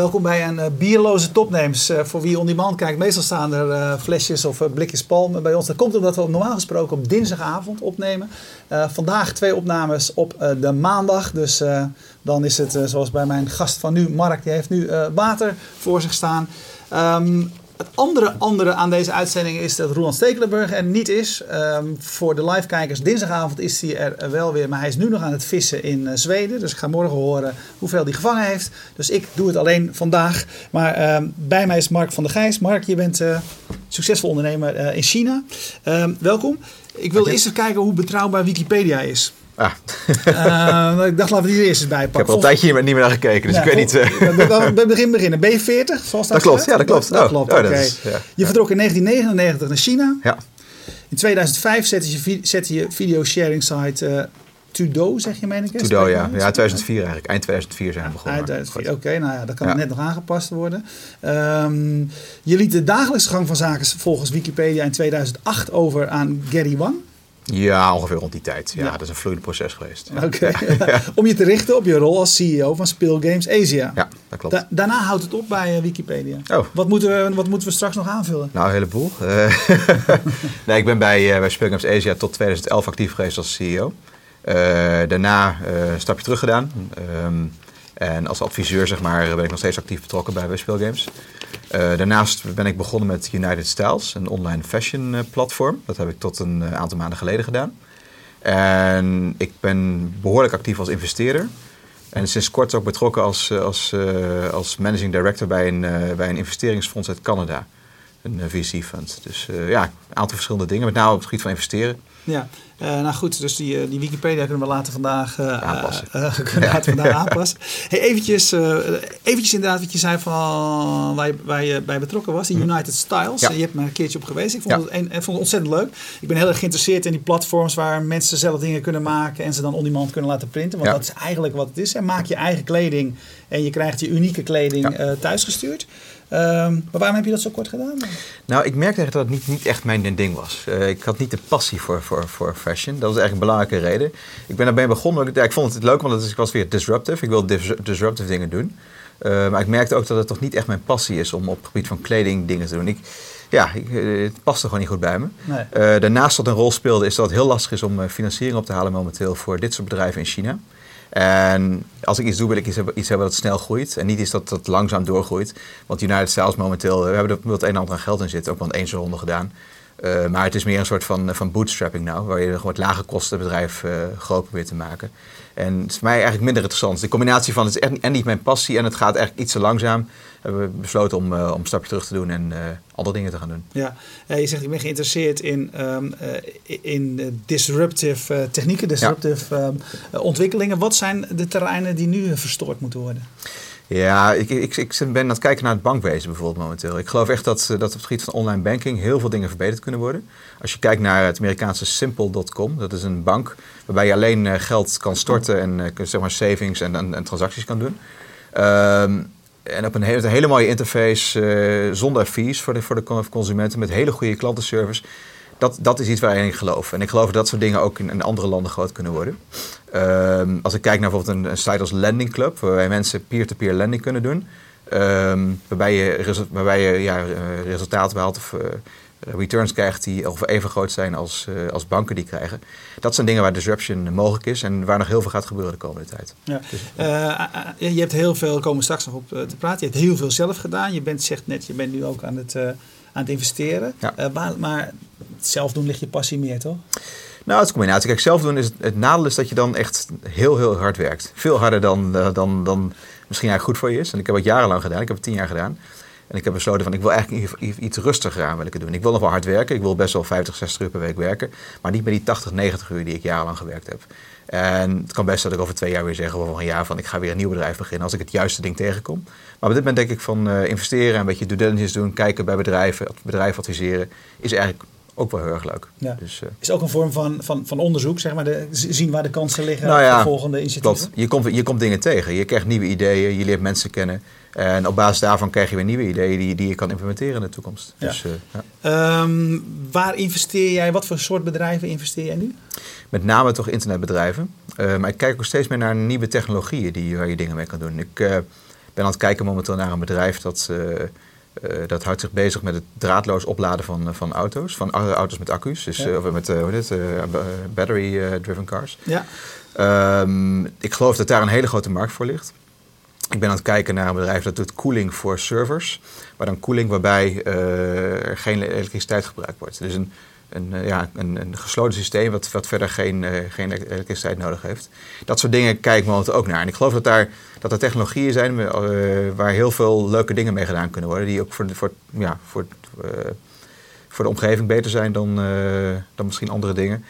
Welkom bij een uh, bierloze topnames. Uh, voor wie on demand kijkt, meestal staan er uh, flesjes of blikjes palm bij ons. Dat komt omdat we normaal gesproken op dinsdagavond opnemen. vandaag twee opnames op de maandag. Dus dan is het zoals bij mijn gast van nu, Mark, die heeft nu water voor zich staan. Um, het andere, andere aan deze uitzending is dat Roland Stekelenburg er niet is. Ehm, voor de live-kijkers, dinsdagavond is hij er wel weer. Maar hij is nu nog aan het vissen in uh, Zweden. Dus ik ga morgen horen hoeveel hij gevangen heeft. Dus ik doe het alleen vandaag. Maar ehm, bij mij is Mark van der Gijs. Mark, je bent uh, succesvol ondernemer uh, in China. Ehm, welkom. Ik wilde eerst even kijken hoe betrouwbaar Wikipedia is. Ah. uh, ik dacht, laten we die eerst eens bijpakken. Ik heb al een tijdje niet meer naar gekeken, dus ik weet niet... Uh... We beginnen beginnen. Ben je 40, zoals dat, dat klopt, ja, dat klopt. Dat, dat oh, klopt, oh. Ja, je vertrok in 1999 naar China. Ja. In 2005 zette je, zette je video-sharing site... Uh, Tudo, zeg je, meen ik? Tudo, ja. Ja, 2004 eigenlijk. Eind 2004 zijn we begonnen. Eind 2004, oké. nou ja, dat kan ja. net nog aangepast worden. Um, je liet de dagelijkse gang van zaken volgens Wikipedia in 2008 over aan Gary Wang. Ja, ongeveer rond die tijd. Ja, dat is een vloeiend proces geweest. Oké. Om je te richten op je rol als CEO van Speelgames Asia. Ja, dat klopt. daarna houdt het op bij uh, Wikipedia. Oh. Wat, moeten we, wat moeten we straks nog aanvullen? Nou, een heleboel. Uh, nee, ik ben bij, uh, bij Speelgames Asia tot 2011 actief geweest als CEO. daarna een stapje terug gedaan. Um, en als adviseur zeg maar, ben ik nog steeds actief betrokken bij Speelgames. Uh, daarnaast ben ik begonnen met United Styles, een online fashion uh, platform. Dat heb ik tot een uh, aantal maanden geleden gedaan. En ik ben behoorlijk actief als investeerder. En sinds kort ook betrokken als, als, als managing director bij een, bij een investeringsfonds uit Canada. Een VC-fund. Dus ja, een aantal verschillende dingen, met name op het gebied van investeren. Ja, uh, nou goed, dus die, eh, die Wikipedia kunnen we later vandaag uh, aanpassen. kunnen later vandaag aanpassen. Hey, eventjes, eventjes inderdaad wat je zei van waar je, waar je bij betrokken was, die mhm. United Styles. Ja. Je hebt me een keertje op geweest. Ik vond, het een, vond het ontzettend leuk. Ik ben heel erg geïnteresseerd in die platforms waar mensen zelf dingen kunnen maken en ze dan on-demand kunnen laten printen. Want dat is eigenlijk wat het is. En maak je eigen kleding en je krijgt je unieke kleding thuisgestuurd. Um, maar waarom heb je dat zo kort gedaan? Nou, ik merkte echt dat het niet, niet echt mijn ding was. Uh, ik had niet de passie voor, voor, voor fashion. Dat was eigenlijk een belangrijke reden. Ik ben daarbij begonnen. Ja, ik vond het leuk, want ik was weer disruptive. Ik wilde disruptive dingen doen. Uh, maar ik merkte ook dat het toch niet echt mijn passie is om op het gebied van kleding dingen te doen. Ik, ja, ik, eh, het paste gewoon niet goed bij me. Nee. Uh, daarnaast dat een rol speelde, is dat het heel lastig is om financiering op te halen momenteel voor dit soort bedrijven in China. En als ik iets doe, wil ik iets hebben, iets dat snel groeit. En niet iets dat, dat langzaam doorgroeit. Want United Styles momenteel, we hebben er het een en ander aan geld in zitten. Ook wel een ronde gedaan. Uh, maar het is meer een soort van, van bootstrapping nou. Waar je gewoon het lage kostenbedrijf uh, groot probeert te maken. En het is voor mij eigenlijk minder interessant. De combinatie van het is echt en niet mijn passie en het gaat eigenlijk iets te langzaam. Hebben we besloten om, uh, om een stapje terug te doen en uh, andere dingen te gaan doen. Ja, je zegt ik ben geïnteresseerd in, um, uh, in disruptive technieken, disruptive ja. um, ontwikkelingen. Wat zijn de terreinen die nu verstoord moeten worden? Ja, ik, ik, ik ben aan het kijken naar het bankwezen bijvoorbeeld momenteel. Ik geloof echt dat, dat op het gebied van online banking heel veel dingen verbeterd kunnen worden. Als je kijkt naar het Amerikaanse Simple.com, dat is een bank waarbij je alleen uh, geld kan storten en uh, zeg maar savings en, en, transacties kan doen. Um, en op een hele, mooie interface, zonder fees voor de, voor de consumenten, met hele goede klantenservice. Dat, dat is iets waarin ik geloof. En ik geloof dat soort dingen ook in, in andere landen groot kunnen worden. Um, als ik kijk naar bijvoorbeeld een, een site als Lending Club, waarbij mensen peer-to-peer lending kunnen doen. Um, waarbij je, waarbij je ja, resultaten behaalt of uh, returns krijgt die ongeveer even groot zijn als, uh, als banken die krijgen. Dat zijn dingen waar disruption mogelijk is en waar nog heel veel gaat gebeuren de komende tijd. Ja. Dus, uh, je hebt heel veel, komen straks nog op te praten, je hebt heel veel zelf gedaan. Je bent, zegt net, je bent nu ook aan het, aan het investeren. Ja. maar, maar zelf doen ligt je passie meer, toch? Nou, het is een combinatie. Kijk, zelf doen is het, het nadeel is dat je dan echt heel, heel hard werkt. Veel harder dan, uh, dan, dan misschien eigenlijk goed voor je is. En ik heb het jarenlang gedaan. Ik heb het tien jaar gedaan. En ik heb besloten van ik wil eigenlijk iets rustiger aan wil ik doen. Ik wil nog wel hard werken. Ik wil best wel 50, 60 uur per week werken. Maar niet met die 80, 90 uur die ik jarenlang gewerkt heb. En het kan best dat ik over twee jaar weer zeg, of over een jaar van ik ga weer een nieuw bedrijf beginnen als ik het juiste ding tegenkom. Maar op dit moment denk ik van uh, investeren, een beetje due diligence doen, kijken bij bedrijven, bedrijven adviseren, is eigenlijk ook wel heel erg leuk. Ja. Dus, uh, is ook een vorm van, van, van onderzoek, zeg maar, de, zien waar de kansen liggen nou ja, voor volgende initiatieven? Klopt. Je komt, je komt dingen tegen, je krijgt nieuwe ideeën, je leert mensen kennen. En op basis daarvan krijg je weer nieuwe ideeën die, die je kan implementeren in de toekomst. Ja. Dus, uh, ja. Um, waar investeer jij, wat voor soort bedrijven investeer jij nu? Met name toch internetbedrijven. Uh, maar ik kijk ook steeds meer naar nieuwe technologieën die, waar je dingen mee kan doen. Ik, ben aan het kijken momenteel naar een bedrijf dat, eh, eh, dat houdt zich bezig met het draadloos opladen van, eh, van auto's. Van au- auto's met accu's, dus Ja. eh, of met eh, hoe eh, battery-driven cars. Ja. Ehm, ik geloof dat daar een hele grote markt voor ligt. Ik ben aan het kijken naar een bedrijf dat doet koeling voor servers. Maar dan koeling waarbij eh, er geen elektriciteit gebruikt wordt. Dus een, een, eh, ja, een, een gesloten systeem wat, wat verder geen, eh, geen elektriciteit nodig heeft. Dat soort dingen kijk ik momenteel ook naar. En ik geloof dat, daar, dat er technologieën zijn waar heel veel leuke dingen mee gedaan kunnen worden. Die ook voor, voor, ja, voor, voor de omgeving beter zijn dan, dan misschien andere dingen.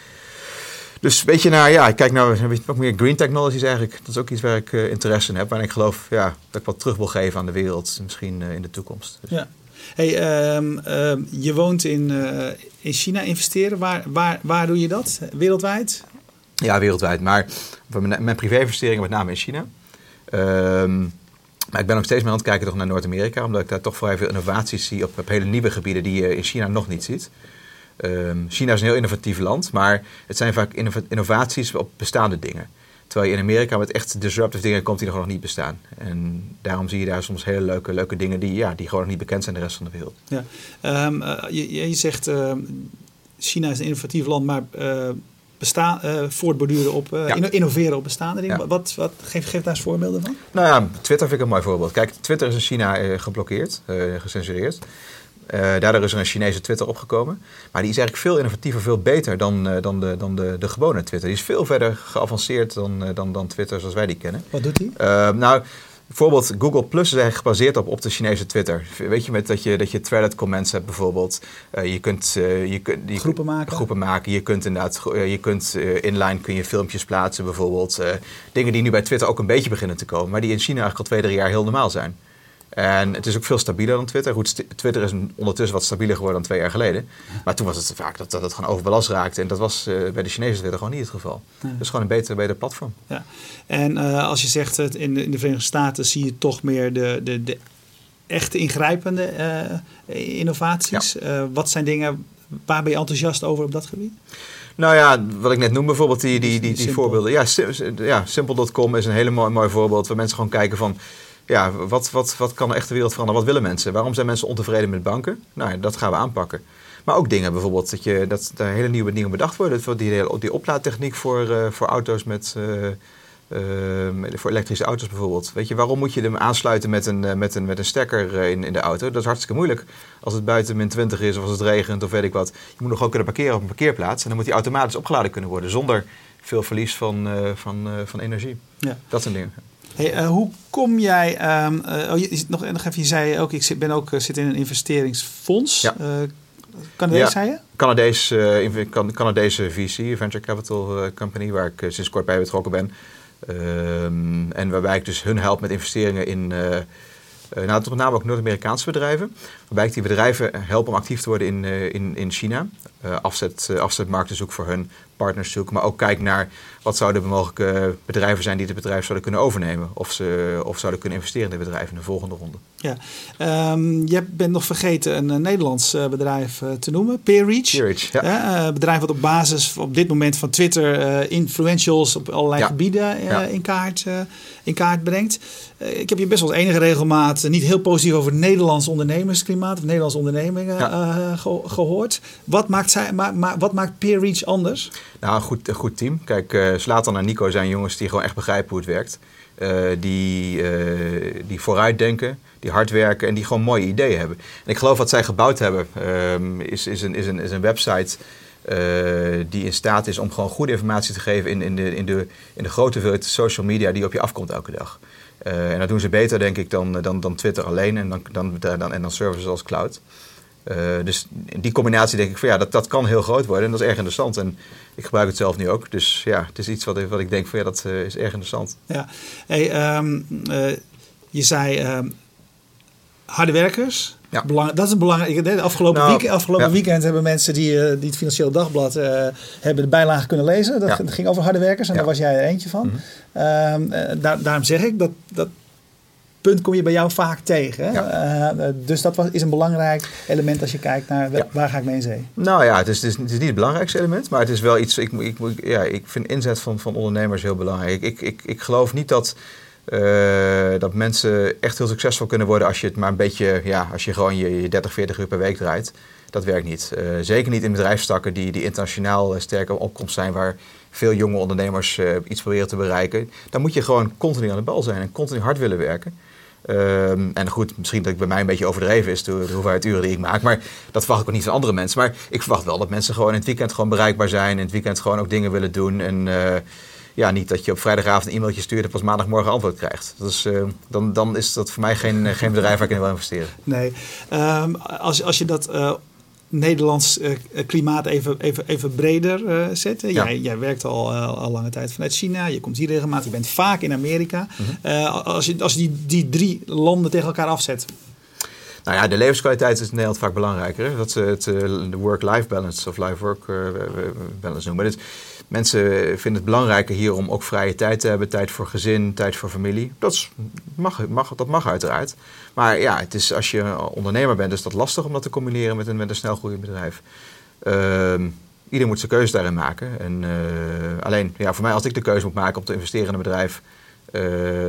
Dus een beetje naar, ja, ik kijk naar beetje wat meer green technologies eigenlijk. Dat is ook iets waar ik eh, interesse in heb. Waarin ik geloof ja, dat ik wat terug wil geven aan de wereld, misschien eh, in de toekomst. Dus, Ja. Hey, ehm, ehm, je woont in, eh, in China investeren. Waar, waar, waar doe je dat? Wereldwijd? Ja, wereldwijd. Maar mijn privé-investeringen met name in China. Ehm, maar ik ben ook steeds meer aan het kijken toch naar Noord-Amerika. Omdat ik daar toch vrij veel innovaties zie op, op hele nieuwe gebieden die je in China nog niet ziet. Ehm, China is een heel innovatief land, maar het zijn vaak innova- innovaties op bestaande dingen. Terwijl je in Amerika met echt disruptive dingen komt die nog niet bestaan. En daarom zie je daar soms hele leuke, leuke dingen die, ja, die gewoon nog niet bekend zijn in de rest van de wereld. Ja. Ehm, eh, je, je zegt ehm, China is een innovatief land, maar eh, voortborduren op, Ja. inno- innoveren op bestaande dingen. Ja. Wat, wat, geef, geef daar eens voorbeelden van. Nou ja, Twitter vind ik een mooi voorbeeld. Kijk, Twitter is in China geblokkeerd, gecensureerd. Eh, daardoor is er een Chinese Twitter opgekomen. Maar die is eigenlijk veel innovatiever, veel beter dan, eh, dan, de, dan de, de gewone Twitter. Die is veel verder geavanceerd dan, eh, dan, dan Twitter zoals wij die kennen. Wat doet hij? Eh, nou, bijvoorbeeld Google Plus is eigenlijk gebaseerd op, op de Chinese Twitter. Weet je, met dat je, dat je threaded comments hebt bijvoorbeeld. Je kunt, je kunt je Groepen maken. Groepen maken. Je kunt inderdaad, je kunt inline kun je filmpjes plaatsen bijvoorbeeld. Dingen die nu bij Twitter ook een beetje beginnen te komen, maar die in China eigenlijk al twee, drie jaar heel normaal zijn. En het is ook veel stabieler dan Twitter. Goed, Twitter is ondertussen wat stabieler geworden dan twee jaar geleden. Maar toen was het vaak dat, dat het gewoon overbelast raakte. En dat was eh, bij de Chinese Twitter gewoon niet het geval. Dus gewoon een beter, beter platform. Ja. En eh, als je zegt het in de, in de Verenigde Staten zie je toch meer de, de, de echte ingrijpende eh, innovaties. Wat zijn dingen, waar ben je enthousiast over op dat gebied? Nou ja, wat ik net noem bijvoorbeeld, die, die, die, die voorbeelden. Ja, sim- ja Simple.com is een hele mooi, mooi voorbeeld waar mensen gewoon kijken van... Ja, wat, wat, wat kan de echte wereld veranderen? Wat willen mensen? Waarom zijn mensen ontevreden met banken? Nou ja, dat gaan we aanpakken. Maar ook dingen bijvoorbeeld, dat, je, dat er hele nieuwe dingen bedacht worden. Dat Die, hele- die oplaadtechniek voor, eh, voor auto's met... eh, eh, voor elektrische auto's bijvoorbeeld. Weet je, waarom moet je hem aansluiten met een, met een, met een stekker in, in de auto? Dat is hartstikke moeilijk. Als het buiten min 20 is of als het regent of weet ik wat. Je moet nog gewoon kunnen parkeren op een parkeerplaats. En dan moet die automatisch opgeladen kunnen worden. Zonder veel verlies van, van, van energie. Ja. Dat zijn dingen. Hey, eh, hoe kom jij, eh, oh, je, je- nog, nog even, je zei ook, ik zit, ben ook, eh, zit in een investeringsfonds. Ja. Eh, Canadees, Ja. zei je? Canadees, eh, Can- Canadese VC, Venture Capital eh, Company, waar ik eh, sinds kort bij betrokken ben. Ehm, en waarbij ik dus hun help met investeringen in, eh eh, nou, met name ook Noord-Amerikaanse bedrijven. Waarbij ik die bedrijven help om actief te worden in, eh, in, in China. Eh, afzet, eh, afzetmarkten zoek voor hun, partners zoeken. Maar ook kijk naar wat zouden mogelijke bedrijven zijn die het bedrijf zouden kunnen overnemen. Of ze of zouden kunnen investeren in het bedrijf in de volgende ronde. Ja. Ehm, je bent nog vergeten een, eh, Nederlands eh, bedrijf eh, te noemen, PeerReach. Peerage, ja. Een bedrijf wat op basis op dit moment van Twitter eh, influentials op allerlei Ja. gebieden Ja. in, kaart, in kaart brengt. Eh, ik heb je best wel enige regelmaat eh, niet heel positief over het Nederlands ondernemersklimaat of Nederlandse ondernemingen Ja. eh, ge- gehoord. Wat maakt, zij, ma, ma- wat maakt PeerReach anders? Nou, een goed, een goed team. Kijk, Slatan en Nico zijn jongens die gewoon echt begrijpen hoe het werkt. Die, die vooruitdenken, die hard werken en die gewoon mooie ideeën hebben. En ik geloof wat zij gebouwd hebben, ehm, is, is, een, is, een, is een website die in staat is om gewoon goede informatie te geven in, in, de, in, de, in de grote hoeveelheid social media die op je afkomt elke dag. Eh, en dat doen ze beter, denk ik, dan, dan, dan Twitter alleen en dan, dan, dan, en dan services als cloud. Eh, dus die combinatie denk ik van ja, dat, dat kan heel groot worden en dat is erg interessant. En ik gebruik het zelf nu ook. Dus ja, het is iets wat wat ik denk van ja, dat eh, is erg interessant. Ja. Hey, ehm, eh, je zei ehm, harde werkers. Ja. Belang, dat is een belangrijk. De afgelopen, Nou, week, afgelopen ja. weekend hebben mensen die, eh, die het Financieel Dagblad eh, hebben de bijlage kunnen lezen. Dat, Ja. ging over harde werkers en daar was jij er eentje van. Mhm. Ehm, eh, daar, daarom zeg ik dat dat punt kom je bij jou vaak tegen. Ja. Dus dat was, is een belangrijk element als je kijkt naar Ja. waar ga ik mee in zee. Nou ja, het is, het, is, het is niet het belangrijkste element, maar het is wel iets. Ik, ik, ik- ja, ik vind inzet van, van ondernemers heel belangrijk. Ik, ik, ik geloof niet dat. Uh, dat mensen echt heel succesvol kunnen worden als je het maar een beetje, ja, als je gewoon je, je 30, 40 uur per week draait. Dat werkt niet. Uh, zeker niet in bedrijfstakken die, die internationaal uh, sterk op opkomst zijn, waar veel jonge ondernemers iets proberen te bereiken. Dan moet je gewoon continu aan de bal zijn en continu hard willen werken. Um, en goed, misschien dat ik bij mij een beetje overdreven is, de, de, hoeveelheid uren die ik maak. Maar dat verwacht ik ook niet van andere mensen. Maar ik verwacht wel dat mensen gewoon in het weekend gewoon bereikbaar zijn. In het weekend gewoon ook dingen willen doen. En ja, niet dat je op vrijdagavond een e-mailtje stuurt en pas maandagmorgen antwoord krijgt. Dus, uh, dan, dan is dat voor mij geen, eh, geen bedrijf waar ik in wil investeren. Nee, um, als, als je dat uh, Nederlands uh, klimaat even, even, even breder zet. Ja. Jij, jij werkt al, al lange tijd vanuit China, je komt hier regelmatig, je bent vaak in Amerika. Mm -hmm. als je, als je die, die drie landen tegen elkaar afzet, nou ja, de levenskwaliteit is in Nederland vaak belangrijker. Dat ze het de work-life balance of life-work balance noemen. Dus Mensen vinden het belangrijker hier om ook vrije tijd te hebben, tijd voor gezin, tijd voor familie. Dat, mag, mag, dat mag uiteraard. Maar ja, het is, als je ondernemer bent, is dat lastig om dat te combineren met een, met een snelgroeiend bedrijf. Uh, ieder moet zijn keuze daarin maken. En, uh, alleen, ja, voor mij, als ik de keuze moet maken om te investeren in een bedrijf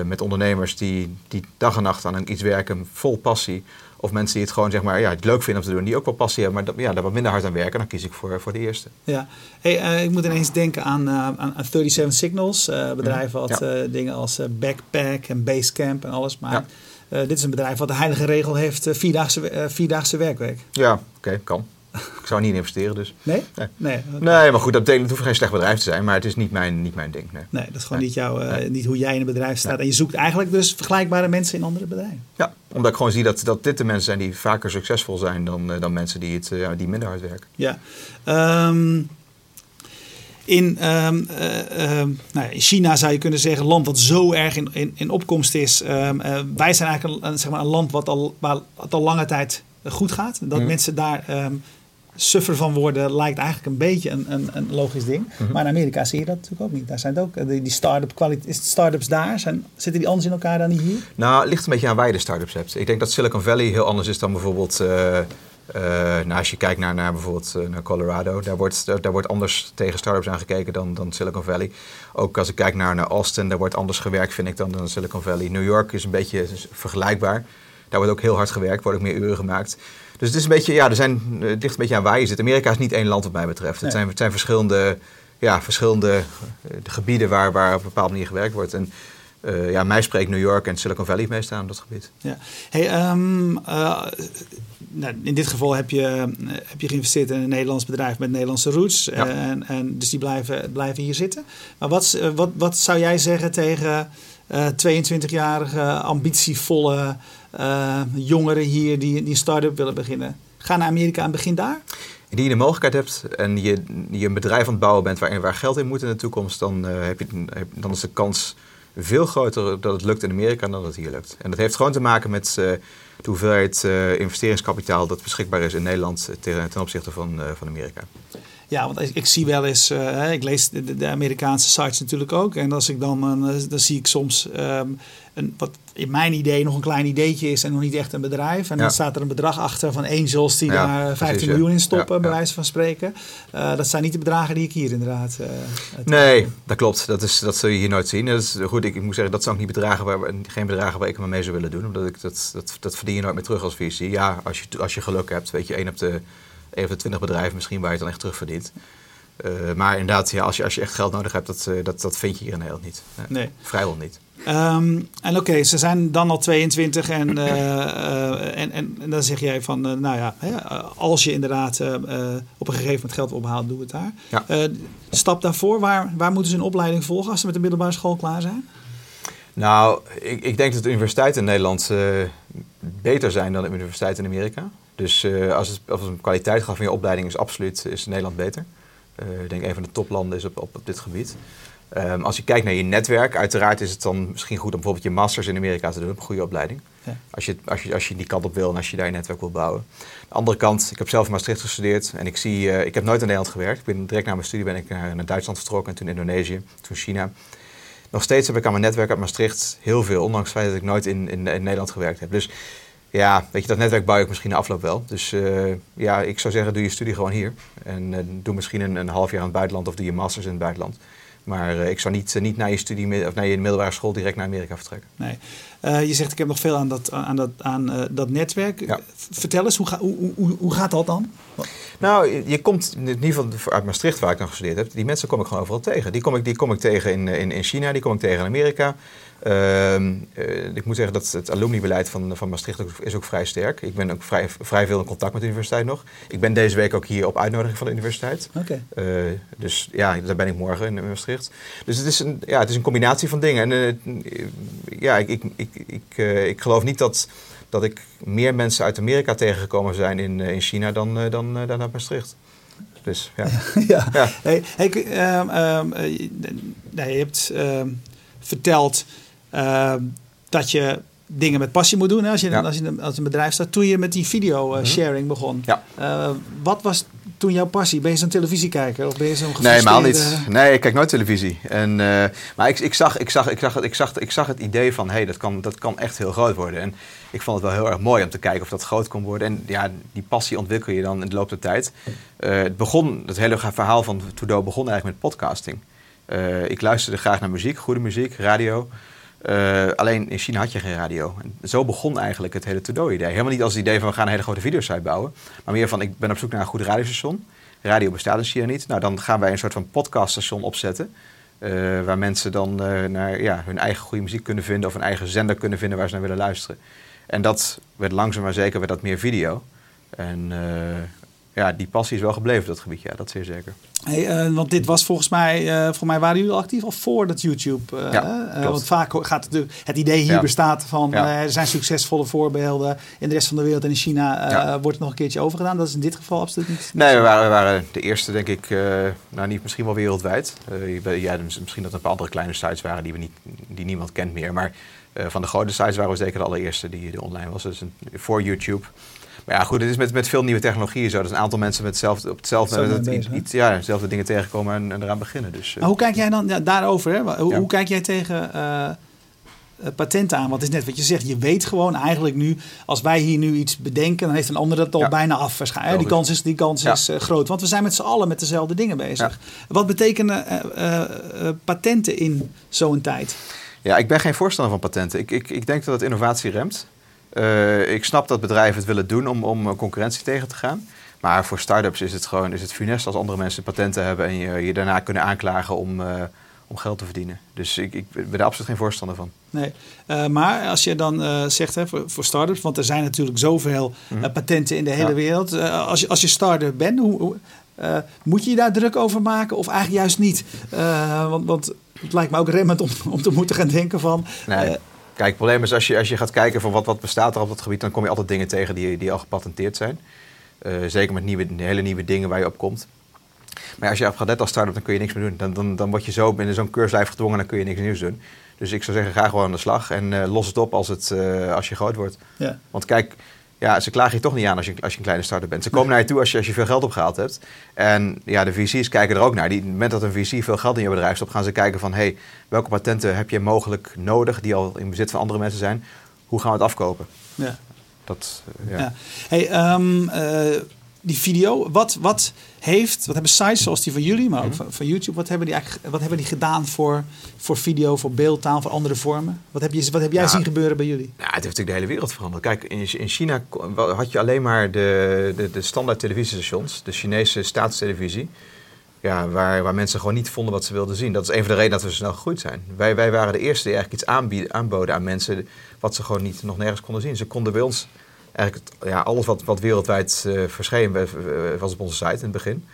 met ondernemers die, die dag en nacht aan iets werken, vol passie, of mensen die het gewoon zeg maar, ja, het leuk vinden om te doen, die ook wel passie hebben, maar dat, ja, daar wat minder hard aan werken, dan kies ik voor, voor de eerste. Ja, hey, uh, ik moet ineens denken aan, uh, aan 37 Signals, uh, bedrijf wat ja. dingen als Backpack en Basecamp en alles maakt. Ja. dit is een bedrijf wat de heilige regel heeft, vierdaagse, vierdaagse werkweek. Ja, oké, okay, kan. Ik zou niet investeren dus. Nee? Nee, nee, okay. nee maar goed, dat betekent, het hoeft geen slecht bedrijf te zijn, maar het is niet mijn, niet mijn ding. Nee, nee dat is gewoon niet, jouw, uh, niet hoe jij in een bedrijf staat. En je zoekt eigenlijk dus vergelijkbare mensen in andere bedrijven. Ja, omdat ik gewoon zie dat, dat dit de mensen zijn die vaker succesvol zijn dan, uh, dan mensen die, het, uh, die minder hard werken. Ja. Um, in, um, nou, in China zou je kunnen zeggen, een land wat zo erg in, in, in opkomst is. Um, wij zijn eigenlijk een, zeg maar een land wat al, waar het al lange tijd goed gaat. Dat mm. mensen daar suffer van worden lijkt eigenlijk een beetje een, een, een logisch ding. Mm -hmm. Maar in Amerika zie je dat natuurlijk ook niet. Daar zijn het ook die, die start-up kwaliteit. Start-ups daar, zijn, zitten die anders in elkaar dan hier? Nou, het ligt een beetje aan waar je de start-ups hebt. Ik denk dat Silicon Valley heel anders is dan bijvoorbeeld. Uh, uh, nou, als je kijkt naar, naar bijvoorbeeld uh, naar Colorado, daar wordt, daar, daar wordt anders tegen start-ups aangekeken dan, dan Silicon Valley. Ook als ik kijk naar, naar Austin, daar wordt anders gewerkt, vind ik, dan, dan Silicon Valley. New York is een beetje vergelijkbaar. Daar wordt ook heel hard gewerkt, wordt ook meer uren gemaakt. Dus het is een beetje, ja, er zijn, het ligt een beetje aan waar je zit. Amerika is niet één land wat mij betreft. Nee. Het, zijn, het zijn verschillende, ja, verschillende gebieden waar, waar op een bepaalde manier gewerkt wordt. En uh, ja, mij spreekt New York en Silicon Valley meest aan dat gebied. Ja. Hey, um, uh, nou, in dit geval heb je, heb je geïnvesteerd in een Nederlands bedrijf met Nederlandse roots. Ja. En, en, dus die blijven, blijven hier zitten. Maar wat, wat, wat zou jij zeggen tegen uh, 22-jarige, ambitievolle uh, jongeren hier die, die een start-up willen beginnen. Ga naar Amerika en begin daar. Indien je de mogelijkheid hebt en je, je een bedrijf aan het bouwen bent waarin waar geld in moet in de toekomst, dan, uh, heb je, dan is de kans veel groter dat het lukt in Amerika dan dat het hier lukt. En dat heeft gewoon te maken met uh, de hoeveelheid investeringskapitaal dat beschikbaar is in Nederland ten, ten opzichte van, van Amerika. Ja, want ik, ik zie wel eens, uh, ik lees de, de, Amerikaanse sites natuurlijk ook. En als ik dan, uh, dan zie ik soms um, een, wat in mijn idee nog een klein ideetje is en nog niet echt een bedrijf. En ja. dan staat er een bedrag achter van angels die ja, daar 15 precies, miljoen in stoppen, ja, bij wijze van spreken. Uh, dat zijn niet de bedragen die ik hier inderdaad. nee, dat klopt. Dat, is, dat zul je hier nooit zien. Dat is, goed, ik, ik moet zeggen, dat zijn ook niet bedragen waar, geen bedragen waar ik me mee zou willen doen. Omdat ik dat, dat, dat verdien je nooit meer terug als VC. Ja, als je, als je geluk hebt, weet je, één op de even 20 bedrijven misschien waar je het dan echt terug verdient. Uh, maar inderdaad, ja, als, je, als je echt geld nodig hebt, dat, dat, dat vind je hier in Nederland niet. Nee. Vrijwel niet. Um, en oké, okay, ze zijn dan al 22 en, en, en, en, dan zeg jij van, nou ja, hè, als je inderdaad op een gegeven moment geld ophaalt, doe het daar. Ja. stap daarvoor, waar, waar moeten ze een opleiding volgen als ze met de middelbare school klaar zijn? Nou, ik, ik denk dat de universiteiten in Nederland beter zijn dan de universiteiten in Amerika. Dus als, het, als het een kwaliteit gaat van je opleiding is absoluut is Nederland beter. Ik denk een van de toplanden is op, op, op dit gebied. Um, als je kijkt naar je netwerk, uiteraard is het dan misschien goed om bijvoorbeeld je masters in Amerika te doen op een goede opleiding. Ja. Als, je, als, je, als je die kant op wil en als je daar je netwerk wil bouwen. De andere kant, ik heb zelf in Maastricht gestudeerd en ik zie, uh, ik heb nooit in Nederland gewerkt. Ik ben direct na mijn studie ben ik naar, naar Duitsland vertrokken en toen Indonesië, toen China. Nog steeds heb ik aan mijn netwerk uit Maastricht heel veel, ondanks het feit dat ik nooit in, in, in Nederland gewerkt heb. Dus ja, weet je, dat netwerk bouw ik misschien de afloop wel. Dus uh, ja, ik zou zeggen, doe je studie gewoon hier. En uh, doe misschien een, een, half jaar in het buitenland of doe je masters in het buitenland. Maar eh, ik zou niet, eh, niet naar je studie of naar je middelbare school direct naar Amerika vertrekken. Nee. Eh, je zegt ik heb nog veel aan dat, aan dat, aan, dat netwerk. Ja. Vertel eens, hoe, ga, hoe, hoe, hoe gaat dat dan? Nou, je- je komt in ieder geval uit Maastricht, waar ik nog gestudeerd heb. Die mensen kom ik gewoon overal tegen. Die kom ik, die kom ik tegen in, in, in China, die kom ik tegen in Amerika. Ehm, eh, ik moet zeggen dat het alumnibeleid van, van Maastricht ook, is ook vrij sterk. Ik ben ook vrij, vrij veel in contact met de universiteit nog. Ik ben deze week ook hier op uitnodiging van de universiteit. Oké. Eh, dus ja, daar ben ik morgen in Maastricht. Dus het is een, ja, het is een combinatie van dingen. En eh, ja, ik, ik, ik, ik, ik geloof niet dat, dat ik meer mensen uit Amerika tegengekomen zijn in, in China dan, dan, dan uit Maastricht. Dus ja. ja. Ja. Hey, ehm, ehm, eh, je- nee, je hebt verteld ehm, dat je dingen met passie moet doen hè, als, je, Ja. als je als een bedrijf staat. Toen je met die video eh, sharing begon, Ja. eh, wat was toen jouw passie? Ben je zo'n televisiekijker of ben je zo'n Nee, helemaal niet. Nee, ik kijk nooit televisie. En, eh, maar ik, ik, zag, ik, zag, ik, zag, het- ik, zag, ik zag het idee van, hé, hey, dat, kan, dat kan echt heel groot worden. En ik vond het wel heel erg mooi om te kijken of dat groot kon worden. En ja, die passie ontwikkel je dan in de loop der tijd. Het begon, het hele verhaal van Trudeau begon eigenlijk met podcasting. Ik luisterde graag naar muziek, goede muziek, radio. Eh, alleen in China had je geen radio. En zo begon eigenlijk het hele Trudeau-idee. Helemaal niet als het idee van we gaan een hele grote videosite bouwen. Maar meer van ik ben op zoek naar een goed radiostation. Radio bestaat in China niet. Nou, dan gaan wij een soort van podcaststation opzetten. eh, waar mensen dan eh, naar ja, hun eigen goede muziek kunnen vinden. Of een eigen zender kunnen vinden waar ze naar willen luisteren. En dat werd langzaam maar zeker werd dat meer video. En ja, die passie is wel gebleven dat gebied. Ja, dat zeer zeker. Hey, eh, want dit was volgens mij, eh volgens mij waren jullie al actief al voor dat YouTube. Ja, klopt. want vaak gaat het, het idee hier Ja. bestaat van er zijn succesvolle voorbeelden in de rest van de wereld en in China wordt het nog een keertje overgedaan. Dat is in dit geval absoluut niet. Nee, we waren, we waren de eerste, denk ik, nou niet misschien wel wereldwijd. Ja, dus misschien dat er een paar andere kleine sites waren die, we niet, die niemand kent meer. Maar van de grote sites waren we zeker de allereerste die, die online was. Dus een, voor YouTube. Maar ja, goed, het is met, met veel nieuwe technologieën zo. Dat een aantal mensen met hetzelfde, op hetzelfde, met het, iets, ja, dezelfde dingen tegenkomen en, en eraan beginnen. Dus, eh, Maar hoe kijk jij dan ja, daarover? Hè? Hoe, Ja. hoe kijk jij tegen eh, eh, patenten aan? Want het is net wat je zegt. Je weet gewoon eigenlijk nu, als wij hier nu iets bedenken, dan heeft een ander dat al Ja. bijna af waarschijnlijk. Die kans is, die kans Ja. is groot. Want we zijn met z'n allen met dezelfde dingen bezig. Wat betekenen patenten in zo'n tijd? Ja, ik ben geen voorstander van patenten. Ik, ik, ik denk dat het innovatie remt. Eh, ik snap dat bedrijven het willen doen om, om eh, concurrentie tegen te gaan. Maar voor start-ups is het gewoon is het funest als andere mensen patenten hebben en je, je daarna kunnen aanklagen om, eh, om geld te verdienen. Dus ik, ik ben er absoluut geen voorstander van. Nee. Maar als je dan zegt hè, voor, voor start-ups, want er zijn natuurlijk zoveel eh, patenten in de hele Mhm. Ja. wereld. Als, je, als je start-up bent, hoe, moet je je daar druk over maken of eigenlijk juist niet? Want, want het lijkt me ook remmend om, om te moeten gaan denken van... Nee. Kijk, het probleem is als je, als je gaat kijken van wat, wat bestaat er op dat gebied, dan kom je altijd dingen tegen die, die al gepatenteerd zijn. Eh, zeker met nieuwe, hele nieuwe dingen waar je op komt. Maar als je op gaat net als start-up, dan kun je niks meer doen. Dan, dan, dan word je zo binnen zo'n keurslijf gedwongen, dan kun je niks nieuws doen. Dus ik zou zeggen, ga gewoon aan de slag en eh, los het op als, het, eh, als je groot wordt. ja. Want kijk, ja, ze klagen je toch niet aan als je, als je een kleine start-up bent. Ze komen naar je toe als je, als je veel geld opgehaald hebt. En ja, de VC's kijken er ook naar. Die, op het moment dat een VC veel geld in je bedrijf stopt, gaan ze kijken van... hey, welke patenten heb je mogelijk nodig die al in bezit van andere mensen zijn? Hoe gaan we het afkopen? Ja. Dat, eh, ja. Ja. Hey, eh, die video, wat, wat heeft, wat hebben sites zoals die van jullie, maar ook Mhm. van, van YouTube, wat hebben die eigenlijk, wat hebben die gedaan voor, voor video, voor beeldtaal, voor andere vormen? Wat heb, je, wat heb jij Ja. zien gebeuren bij jullie? Ja, het heeft natuurlijk de hele wereld veranderd. Kijk, in, in China had je alleen maar de, de, de standaard televisiestations, de Chinese staatstelevisie. Ja, waar, waar mensen gewoon niet vonden wat ze wilden zien. Dat is een van de redenen dat we zo snel gegroeid zijn. Wij, wij waren de eerste die eigenlijk iets aanbieden, aanboden aan mensen wat ze gewoon niet, nog nergens konden zien. Ze konden bij ons eigenlijk het- ja, alles wat, wat wereldwijd eh verscheen was op onze site in het begin.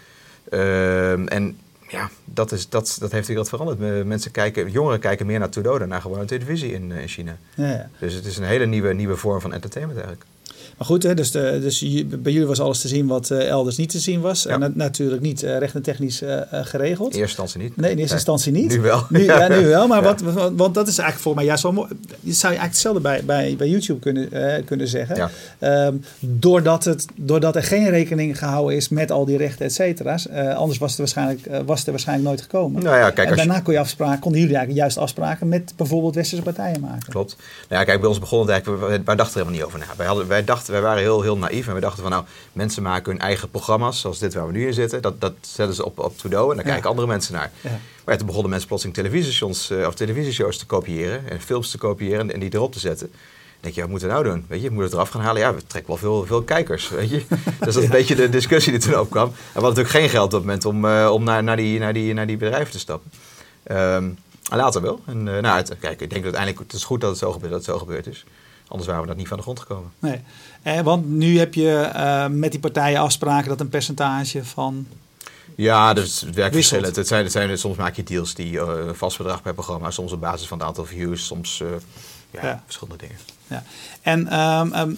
Ehm, en ja, dat, is, dat, dat heeft de wereld veranderd. Mensen kijken, jongeren kijken meer naar Trudeau dan naar gewone televisie in, eh, in China. Ja, ja. Dus het is een hele nieuwe, nieuwe vorm van entertainment eigenlijk. Maar goed, hè, dus, de, dus je- bij jullie was alles te zien wat eh, elders niet te zien was. Ja. En na- natuurlijk niet eh, recht en technisch eh, eh, geregeld. In eerste instantie niet. Nee, in eerste instantie niet. Nu wel. Nu, ja, nu wel. Maar wat, wat- want dat is eigenlijk voor mij juist wel mooi. Je zou je eigenlijk hetzelfde bij, bij, bij YouTube kunnen, eh, kunnen zeggen. Ja. Ehm, doordat, het, doordat er geen rekening gehouden is met al die rechten, et cetera's. Eh, anders was het, waarschijnlijk, eh, was het er waarschijnlijk nooit gekomen. Nou ja, kijk, en daarna kon je afspraken, konden jullie eigenlijk juist afspraken met bijvoorbeeld westerse partijen maken. Klopt. Nou ja, kijk, bij ons begon het eigenlijk, wij, wij dachten er helemaal niet over na. Wij, hadden, wij dachten dachten, wij waren heel, heel naïef. En we dachten van nou, mensen maken hun eigen programma's, zoals dit waar we nu in zitten. Dat, dat zetten ze op, op Trudeau en daar Ja. kijken andere mensen naar. Ja. Maar toen begonnen mensen plotseling televisiestations eh, of televisieshows te kopiëren. En films te kopiëren en die erop te zetten. Dan denk je, wat moeten we nou doen? Weet je, moeten we het eraf gaan halen? Ja, we trekken wel veel, veel kijkers, weet je. Dus dat is een beetje de discussie die toen opkwam. En we hadden natuurlijk geen geld op dat moment om, eh, om naar, naar, die, naar, die, naar die bedrijven te stappen. Maar later wel. En, eh, nou, het, kijk, ik denk dat uiteindelijk, het is goed dat het zo gebeurd, dat het zo gebeurd is. Anders waren we dat niet van de grond gekomen. Nee. Eh, want nu heb je eh, met die partijen afspraken dat een percentage van. Ja, dus het werkt verschillend. Het zijn, het zijn, soms maak je deals die eh, vast bedrag per programma, soms op basis van het aantal views, soms eh, Ja. verschillende dingen. Ja. En ehm, ehm,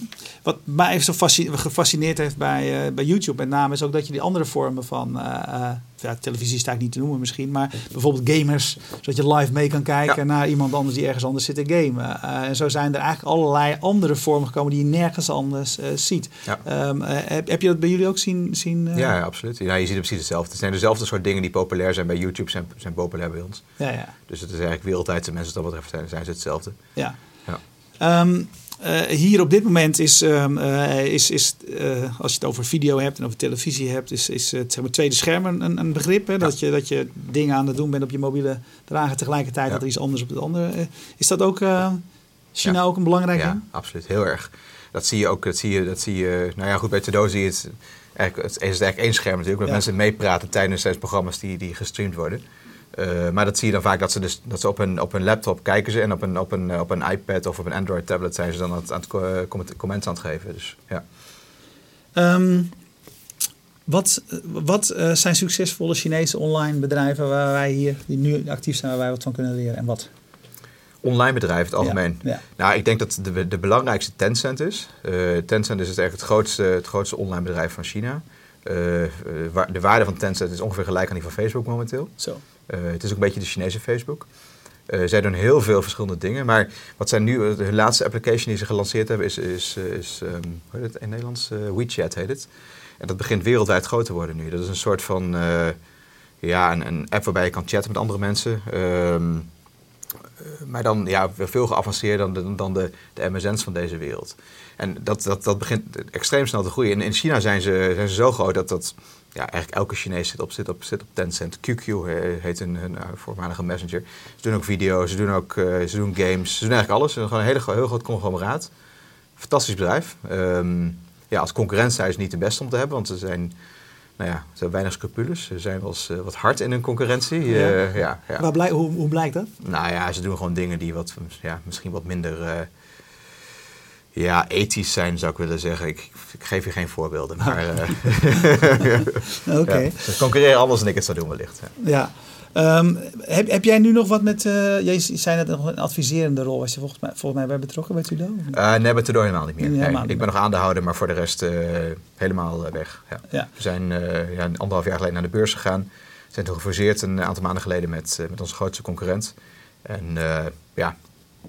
wat mij even zo fasci- gefascineerd heeft bij, eh, bij YouTube met name is ook dat je die andere vormen van eh, ja, televisie is het eigenlijk niet te noemen misschien, maar bijvoorbeeld gamers, zodat je live mee kan kijken Ja. naar iemand anders die ergens anders zit te gamen. En zo zijn er eigenlijk allerlei andere vormen gekomen die je nergens anders ziet. Ja. Ehm, eh, heb, heb je dat bij jullie ook zien? zien? Ja, ja, absoluut. Ja, je ziet het precies hetzelfde. Het zijn dezelfde soort dingen die populair zijn bij YouTube, zijn, zijn populair bij ons. ja, ja. Dus het is eigenlijk wereldwijd, mensen wat dat betreft zijn, zijn ze hetzelfde. ja. Ehm, eh, hier op dit moment is, ehm, eh, is, is eh, als je het over video hebt en over televisie hebt, is, is het zeg maar, tweede scherm een, een- begrip. Hè? Dat, je, dat je dingen aan het doen bent op je mobiele drager tegelijkertijd Ja. dat er iets anders op het andere. is dat ook China Ja. ook een belangrijk Ja, absoluut. Heel erg. Dat zie je ook. Dat zie je, dat zie je, nou ja, goed, bij Trudeau zie je het. Eigenlijk, het is eigenlijk één scherm natuurlijk, Ja. mensen meepraten tijdens tijdens programma's die, die gestreamd worden. Eh, maar dat zie je dan vaak dat ze, dus, dat ze op, hun, op hun laptop kijken ze en op een, op, een, eh, op een iPad of op een Android tablet zijn ze dan aan het, aan het eh, comment- comments aan het geven. Dus, ja. Ehm, wat wat zijn succesvolle Chinese online bedrijven waar wij hier, die nu actief zijn, waar wij wat van kunnen leren? En wat? Online bedrijf, het algemeen. Ja, ja. Nou, ik denk dat de, de belangrijkste Tencent is. Tencent is dus eigenlijk het grootste, het grootste online bedrijf van China. Eh, eh, de waarde van Tencent is ongeveer gelijk aan die van Facebook momenteel. Zo. Eh, het is ook een beetje de Chinese Facebook. Eh, zij doen heel veel verschillende dingen. Maar wat zij nu, de laatste application die ze gelanceerd hebben, is, is, is ehm, hoe heet het in Nederlands? WeChat heet het. En dat begint wereldwijd groot te worden nu. Dat is een soort van, ja, een, een app waarbij je kan chatten met andere mensen. Ehm, eh, maar dan ja, veel geavanceerder dan, de, dan de, de MSN's van deze wereld. En dat, dat, dat begint extreem snel te groeien. In, in China zijn ze, zijn ze zo groot dat dat ja, eigenlijk elke Chinees zit op, zit op, zit op Tencent. QQ he- heet hun, hun eh, voormalige messenger. Ze doen ook video's, ze doen ook eh, ze doen games, ze doen eigenlijk alles. Ze doen gewoon een hele, heel groot conglomeraat. Fantastisch bedrijf. Ehm, ja, als concurrent zijn ze niet de beste om te hebben, want ze zijn, nou ja, ze hebben weinig scrupules. Ze zijn wel eens eh, wat hard in hun concurrentie. Ja. Eh, ja, ja. Waar blij, hoe, hoe blijkt dat? Nou ja, ze doen gewoon dingen die wat, ja, misschien wat minder eh, ja, ethisch zijn, zou ik willen zeggen. Ik, ik geef je geen voorbeelden, maar Oké. ze concurreren anders dan ik het zou doen wellicht. Ja. Ehm, heb, heb jij nu nog wat met... eh jij zei net nog een adviserende rol. Was je volgens mij, volgens mij bij betrokken bij Trudeau? Eh, nee, bij Trudeau helemaal niet meer. Nee, Nee, helemaal niet ik ben nog aandeelhouder, maar voor de rest eh, helemaal weg. Ja. Ja. We zijn ja, anderhalf jaar geleden naar de beurs gegaan. We zijn toen gefuseerd een aantal maanden geleden met, met onze grootste concurrent. En ja,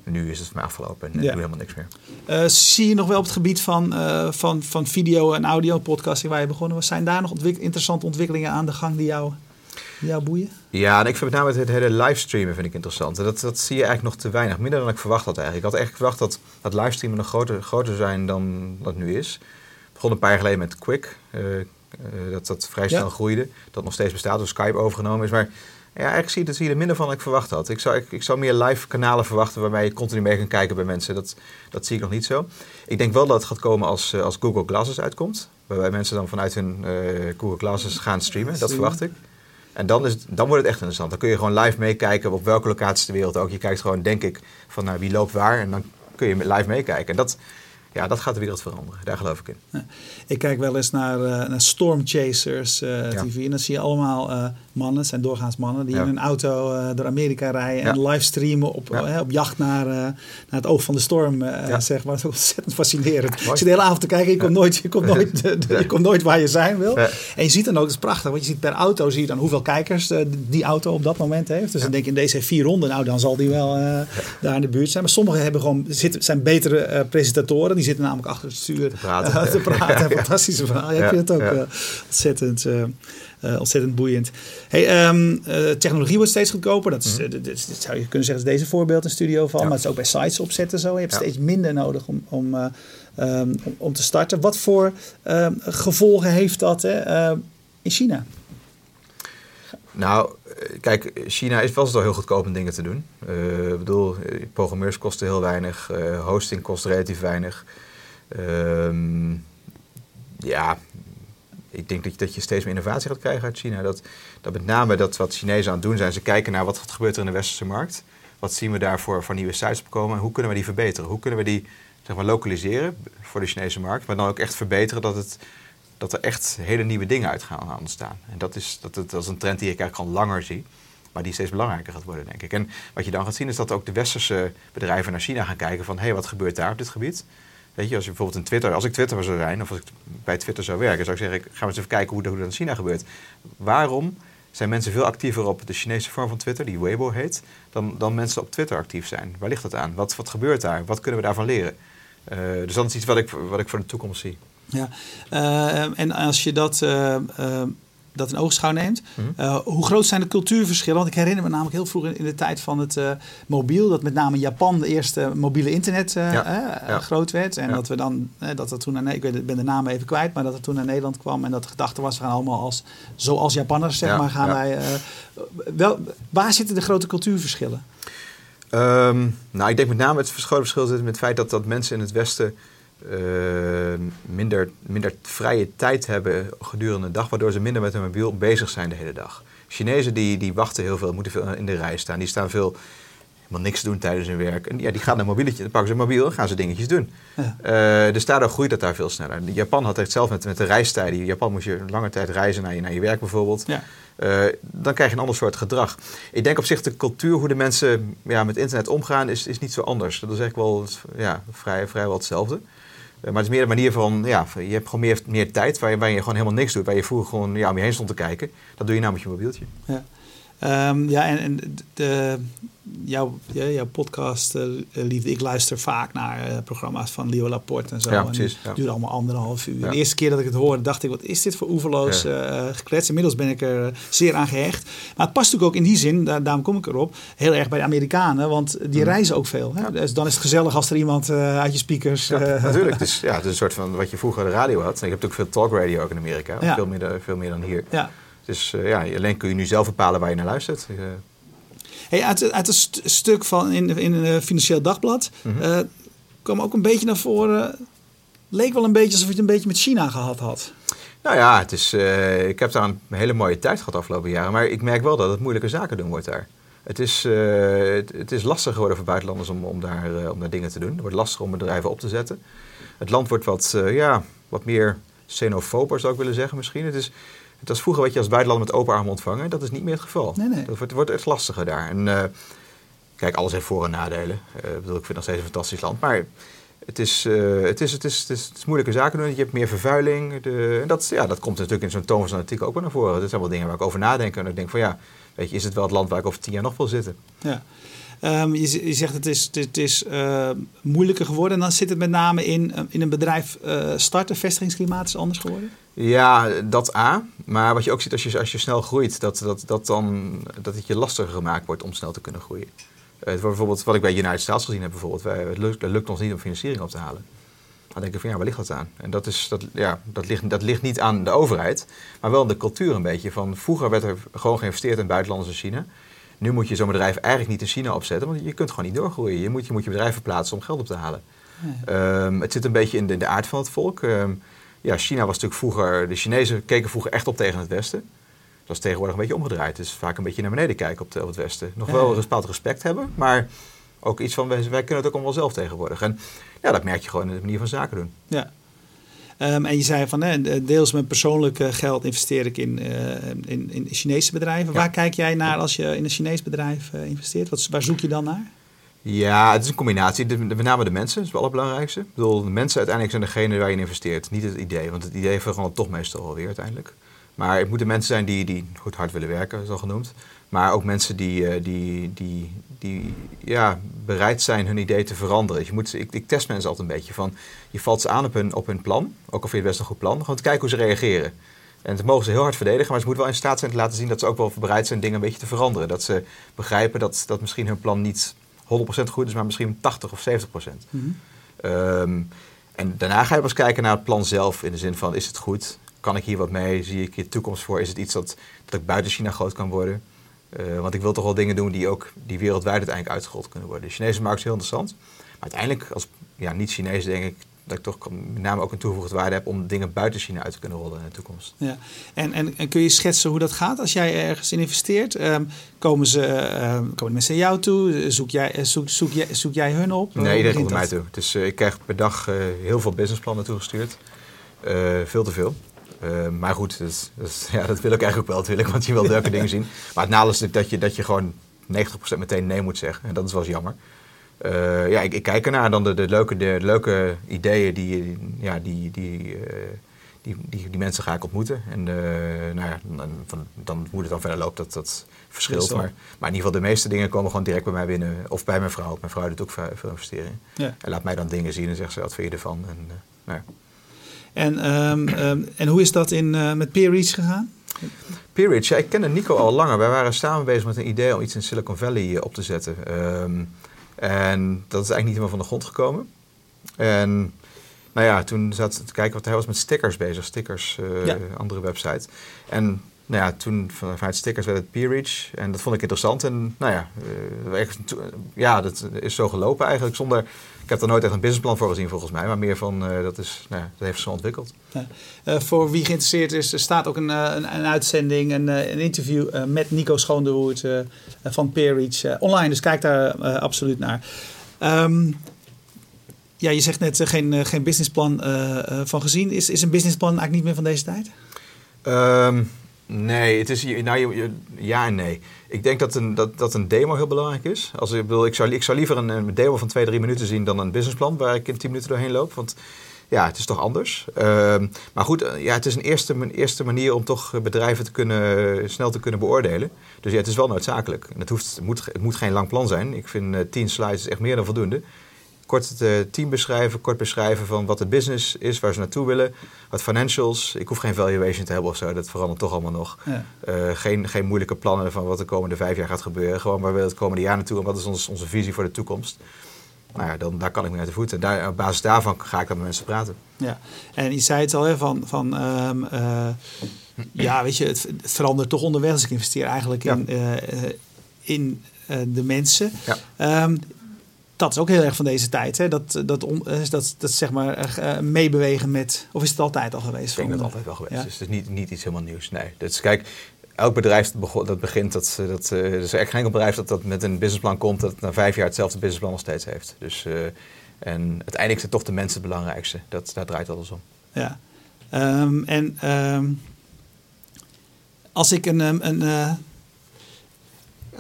nu is het mij afgelopen en ik Ja. doe helemaal niks meer. Zie je nog wel op het gebied van, van, van video en audio podcasting waar je begonnen was? Zijn daar nog ontwik- interessante ontwikkelingen aan de gang die jou, jou boeien? Ja, en ik vind met name het hele livestreamen vind ik interessant. En Dat, dat zie je eigenlijk nog te weinig. Minder dan ik verwacht had eigenlijk. Ik had echt verwacht dat, dat livestreamen nog groter, groter zijn dan dat nu is. Het begon een paar jaar geleden met Quick. eh, eh, dat dat vrij Ja. snel groeide. Dat nog steeds bestaat, door Skype overgenomen is. Maar ja, eigenlijk zie je, dat zie je er minder van dan ik verwacht had. Ik zou, ik, ik zou meer live kanalen verwachten waarbij je continu mee kan kijken bij mensen. Dat, dat zie ik nog niet zo. Ik denk wel dat het gaat komen als, eh, als Google Glasses uitkomt. Waarbij mensen dan vanuit hun Google Glasses gaan streamen. Dat verwacht ik. En dan, dan wordt het echt interessant. Dan kun je gewoon live meekijken op welke locatie ter wereld ook. Je kijkt gewoon, denk ik, van nou, wie loopt waar. En dan kun je live meekijken. En dat, ja, dat gaat de wereld veranderen. Daar geloof ik in. Ik kijk wel eens naar, eh, naar Storm Chasers eh, Ja. TV. En dan zie je allemaal eh, mannen, het zijn doorgaans mannen, die Ja. in een auto door Amerika rijden en Ja. livestreamen op, Ja. op jacht naar, naar het oog van de storm. Ja. zeg maar. Dat is ontzettend fascinerend. Je zit de hele avond te kijken, je komt, nooit, je, komt nooit, je komt nooit waar je zijn wil. Ja. En je ziet dan ook, dat is prachtig, want je ziet per auto zie je dan hoeveel kijkers die auto op dat moment heeft. Dus dan denk je in deze heeft vier ronden, nou dan zal die wel daar in de buurt zijn. Maar sommigen hebben gewoon, zitten, zijn betere presentatoren, die zitten namelijk achter het stuur praten. eh, te praten. Fantastische verhaal. Ja, ik vind het ook eh, ontzettend, eh, ontzettend boeiend. Hey, um, technologie wordt steeds goedkoper. Dat, is, mm dat, zou je kunnen zeggen, is deze voorbeeld een studio van. Maar het is ook bij sites opzetten zo. Je hebt steeds minder nodig om, om, um, om, te starten. Wat voor gevolgen heeft dat hè, in China? Nou, kijk, China is wel heel goedkoop om dingen te doen. ik bedoel, programmeurs kosten heel weinig, hosting kost relatief weinig. Ehm, ja, ik denk dat je, dat je steeds meer innovatie gaat krijgen uit China. Dat, dat met name dat wat Chinezen aan het doen zijn, ze kijken naar wat gebeurt er in de westerse markt. Wat zien we daarvoor voor nieuwe sites opkomen en hoe kunnen we die verbeteren? Hoe kunnen we die zeg maar, lokaliseren voor de Chinese markt, maar dan ook echt verbeteren dat, het, dat er echt hele nieuwe dingen uit gaan ontstaan. En dat is, dat, dat is een trend die ik eigenlijk al langer zie. Maar die steeds belangrijker gaat worden, denk ik. En wat je dan gaat zien is dat ook de westerse bedrijven naar China gaan kijken van... hé, hey, wat gebeurt daar op dit gebied? Weet je, als je bijvoorbeeld in Twitter, als ik Twitter zou zijn, of als ik bij Twitter zou werken, zou ik zeggen, gaan we eens even kijken hoe, hoe dat in China gebeurt. Waarom zijn mensen veel actiever op de Chinese vorm van Twitter, die Weibo heet, dan, dan mensen op Twitter actief zijn? Waar ligt dat aan? Wat, wat gebeurt daar? Wat kunnen we daarvan leren? Uh, dus dat is iets wat ik, wat ik voor de toekomst zie. Ja, uh, en als je dat uh, dat in oogschouw neemt. Mhm. Eh, hoe groot zijn de cultuurverschillen? Want ik herinner me namelijk heel vroeg in, de tijd van het uh, mobiel, dat met name Japan de eerste mobiele internet uh, groot werd. En dat we dan, dat dat toen naar, ik weet, ben de naam even kwijt, maar dat het toen naar Nederland kwam en dat de gedachte was, we gaan allemaal als, zoals Japanners, zeg maar, gaan wij. wel, waar zitten de grote cultuurverschillen? Um, nou, ik denk met name het grote verschil zit met het feit dat, dat mensen in het Westen minder, minder vrije tijd hebben gedurende de dag, waardoor ze minder met hun mobiel bezig zijn de hele dag. Chinezen die, die wachten heel veel, moeten veel in de rij staan. Die staan veel helemaal niks doen tijdens hun werk. En ja, die gaan naar mobieletje, dan pakken ze een mobiel en gaan ze dingetjes doen. Ja. Uh, dus daardoor groeit dat daar veel sneller. Japan had echt zelf met, met de reistijden. In Japan moest je lange tijd reizen naar je, naar je werk bijvoorbeeld. Ja. Uh, dan krijg je een ander soort gedrag. Ik denk op zich de cultuur, hoe de mensen ja, met internet omgaan, is, is niet zo anders. Dat is eigenlijk wel ja, vrij, vrijwel hetzelfde. Eh, maar het is meer een manier van, ja, je hebt gewoon meer, meer tijd waar je, waar je gewoon helemaal niks doet. Waar je vroeger gewoon ja, om je heen stond te kijken. Dat doe je nou met je mobieltje. Ja, um, ja en, en de, jouw, jouw podcast, uh, Liefde, ik luister vaak naar uh, programma's van Leo Laporte en zo. Ja, precies. En duurde allemaal anderhalf uur. De eerste keer dat ik het hoorde, dacht ik, wat is dit voor oeverloos uh, geklets? Inmiddels ben ik er zeer aan gehecht. Maar het past natuurlijk ook in die zin, daar, daarom kom ik erop, heel erg bij de Amerikanen. Want die mm. reizen ook veel. Hè? Dus dan is het gezellig als er iemand uit je speakers... natuurlijk. Het is, ja, het is een soort van wat je vroeger de radio had. Je hebt ook veel talkradio ook in Amerika. Veel, meer, veel meer dan hier. Ja. Dus ja, alleen kun je nu zelf bepalen waar je naar luistert. Hey, uit, uit het stuk van in, in een Financieel Dagblad mm kwam ook een beetje naar voren. Leek wel een beetje alsof je het een beetje met China gehad had. Nou ja, het is, uh, ik heb daar een hele mooie tijd gehad de afgelopen jaren. Maar ik merk wel dat het moeilijke zaken doen wordt daar. Het is, uh, het, het, is lastig geworden voor buitenlanders om, om, daar, uh, om daar dingen te doen. Het wordt lastig om bedrijven op te zetten. Het land wordt wat, ja, wat meer xenofober, zou ik willen zeggen misschien. Het is, het was vroeger wat je als buitenlander met open armen ontvangen. Dat is niet meer het geval. Nee, nee. Dat wordt, wordt echt lastiger daar. En uh, kijk, alles heeft voor- en nadelen. Uh, ik, bedoel, ik vind het nog steeds een fantastisch land. Maar het is, uh, het is, het is, het is, het is moeilijke zaken doen. Je hebt meer vervuiling. De, en dat, ja, dat komt natuurlijk in zo'n toon van zo'n artikel ook wel naar voren. Dat zijn wel dingen waar ik over nadenk. En ik denk van ja, weet je, is het wel het land waar ik over tien jaar nog wil zitten? Ja. Um, je, je, zegt het is, het is uh, moeilijker geworden. En dan zit het met name in, in een bedrijf uh, starten. Vestigingsklimaat is anders geworden? Ja, dat A. Maar wat je ook ziet als je, als je snel groeit, dat, dat, dat, dan, dat het je lastiger gemaakt wordt om snel te kunnen groeien. Uh, bijvoorbeeld, wat ik bij United States gezien heb, bijvoorbeeld, wij, het, lukt, ons niet om financiering op te halen. Dan denk ik van ja, waar ligt dat aan? En dat, is, dat, ja, dat, ligt, dat ligt niet aan de overheid, maar wel de cultuur een beetje. Van, vroeger werd er gewoon geïnvesteerd in buitenlandse China. Nu moet je zo'n bedrijf eigenlijk niet in China opzetten, want je kunt gewoon niet doorgroeien. Je moet je, moet je bedrijf verplaatsen om geld op te halen. Um, het zit een beetje in de, in de aard van het volk. Um, ja, China was natuurlijk vroeger, de Chinezen keken vroeger echt op tegen het Westen. Dat is tegenwoordig een beetje omgedraaid. Dus vaak een beetje naar beneden kijken op, op het Westen. Nog wel een bepaald respect hebben, maar ook iets van wij, wij kunnen het ook allemaal zelf tegenwoordig. En ja, dat merk je gewoon in de manier van zaken doen. Ja. Um, en je zei van hè, deels met persoonlijk geld investeer ik in, uh, in, in Chinese bedrijven. Waar kijk jij naar als je in een Chinees bedrijf uh, investeert? Wat, waar zoek je dan naar? Ja, het is een combinatie. De, met name de mensen, dat is het allerbelangrijkste. Ik bedoel, de mensen uiteindelijk zijn degene waar je in investeert. Niet het idee, want het idee verandert toch meestal alweer uiteindelijk. Maar het moeten mensen zijn die, die goed hard willen werken, zo genoemd. Maar ook mensen die, eh, die, die, die ja, bereid zijn hun idee te veranderen. Je moet, ik, ik test mensen altijd een beetje van... Je valt ze aan op hun, op hun plan, ook al vind je het best een goed plan. Gewoon te kijken hoe ze reageren. En dat mogen ze heel hard verdedigen, maar ze moeten wel in staat zijn te laten zien dat ze ook wel bereid zijn dingen een beetje te veranderen. Dat ze begrijpen dat, dat misschien hun plan niet 100% goed is, maar misschien 80 of 70%. Mm Ehm, en daarna ga je pas kijken naar het plan zelf in de zin van is het goed? Kan ik hier wat mee? Zie ik hier toekomst voor? Is het iets dat, dat ik buiten China groot kan worden? Uh, want ik wil toch wel dingen doen die ook die wereldwijd uiteindelijk uitgerold kunnen worden. De Chinese markt is heel interessant. Maar uiteindelijk, als ja, niet-Chinees, denk ik dat ik toch met name ook een toegevoegde waarde heb om dingen buiten China uit te kunnen rollen in de toekomst. Ja. En, en, en kun je schetsen hoe dat gaat als jij ergens in investeert? Um, komen, ze, um, komen mensen naar jou toe? Zoek jij, zoek, zoek, jij, zoek jij hun op? Nee, iedereen komt naar mij toe. Dus uh, ik krijg per dag uh, heel veel businessplannen toegestuurd. Uh, veel te veel. Maar goed, dat, dat, ja, dat wil ik eigenlijk ook wel natuurlijk, want je wil leuke dingen zien. Maar het nadeel is dat je, dat je gewoon 90% meteen nee moet zeggen. En dat is wel eens jammer. Uh, ja, ik, ik, kijk ernaar dan de, de, leuke, de leuke ideeën die, ja, die, die, uh, die, die, die, mensen ga ik ontmoeten. En uh, nou ja, dan, van, dan hoe het dan verder loopt, dat, dat verschilt. Maar, maar in ieder geval de meeste dingen komen gewoon direct bij mij binnen. Of bij mijn vrouw. Mijn vrouw doet ook veel, veel investeringen. Ja. En laat mij dan dingen zien en zegt ze, wat vind je ervan? En, nou ja. En, um, um, en hoe is dat in, met Peer Reach gegaan? Peer ja, ik kende Nico al langer. Wij waren samen bezig met een idee om iets in Silicon Valley op te zetten. Um, en dat is eigenlijk niet helemaal van de grond gekomen. En nou ja, toen zat te kijken wat hij was met stickers bezig. Stickers, uh, ja. andere website. En nou ja, toen vanuit stickers werd het PeerReach. En dat vond ik interessant. En nou ja, uh, ja, dat is zo gelopen eigenlijk. Zonder, heb er nooit echt een businessplan voor gezien volgens mij. Maar meer van, uh, dat, is, nou dat heeft zo ontwikkeld. Ja. Uh, voor wie geïnteresseerd is, er staat ook een, een, een uitzending, een, een interview met Nico Schoondewoerd van PeerReach online. Dus kijk daar absoluut naar. Um, ja, je zegt net geen, geen businessplan van gezien. Is, is een businessplan eigenlijk niet meer van deze tijd? Um, Nee, het is nou, ja en nee. Ik denk dat een, dat, dat een demo heel belangrijk is. Als ik, wil, ik, zou, ik zou liever een, een demo van twee, drie minuten zien dan een businessplan waar ik in tien minuten doorheen loop. Want ja, het is toch anders. Uh, maar goed, eh, ja, het is een eerste, een eerste manier om toch bedrijven te kunnen, snel te kunnen beoordelen. Dus ja, het is wel noodzakelijk. En het, hoeft, het, moet, het moet geen lang plan zijn. Ik vind uh, tien slides echt meer dan voldoende kort het uh, team beschrijven, kort beschrijven van wat het business is, waar ze naartoe willen, wat financials. Ik hoef geen valuation te hebben of zo, dat verandert toch allemaal nog. Ja. Uh, geen, geen moeilijke plannen van wat de komende vijf jaar gaat gebeuren. Gewoon waar we het komende jaar naartoe en wat is onze, onze visie voor de toekomst. Nou ja, dan, daar kan ik me uit de voeten. Daar, op basis daarvan ga ik dan met mensen praten. Ja, en je zei het al, hè, van, van um, uh, ja, weet je, het, het, verandert toch onderweg als ik investeer eigenlijk in, in de mensen. Ja. Um, dat is ook heel erg van deze tijd. Hè? Dat, dat, eh, dat, dat zeg maar uh, meebewegen met. Of is het altijd al geweest? Ik denk dat het altijd wel geweest ja. is. Het is niet, niet iets helemaal nieuws. Nee. Dus kijk, elk bedrijf dat begint, dat, dat, uh, er is echt geen bedrijf dat, dat met een businessplan komt, dat na vijf jaar hetzelfde businessplan nog steeds heeft. Dus, uh, en uiteindelijk zijn toch de mensen het belangrijkste. Dat, daar draait alles om. Ja. Um, en um, als ik een, een, een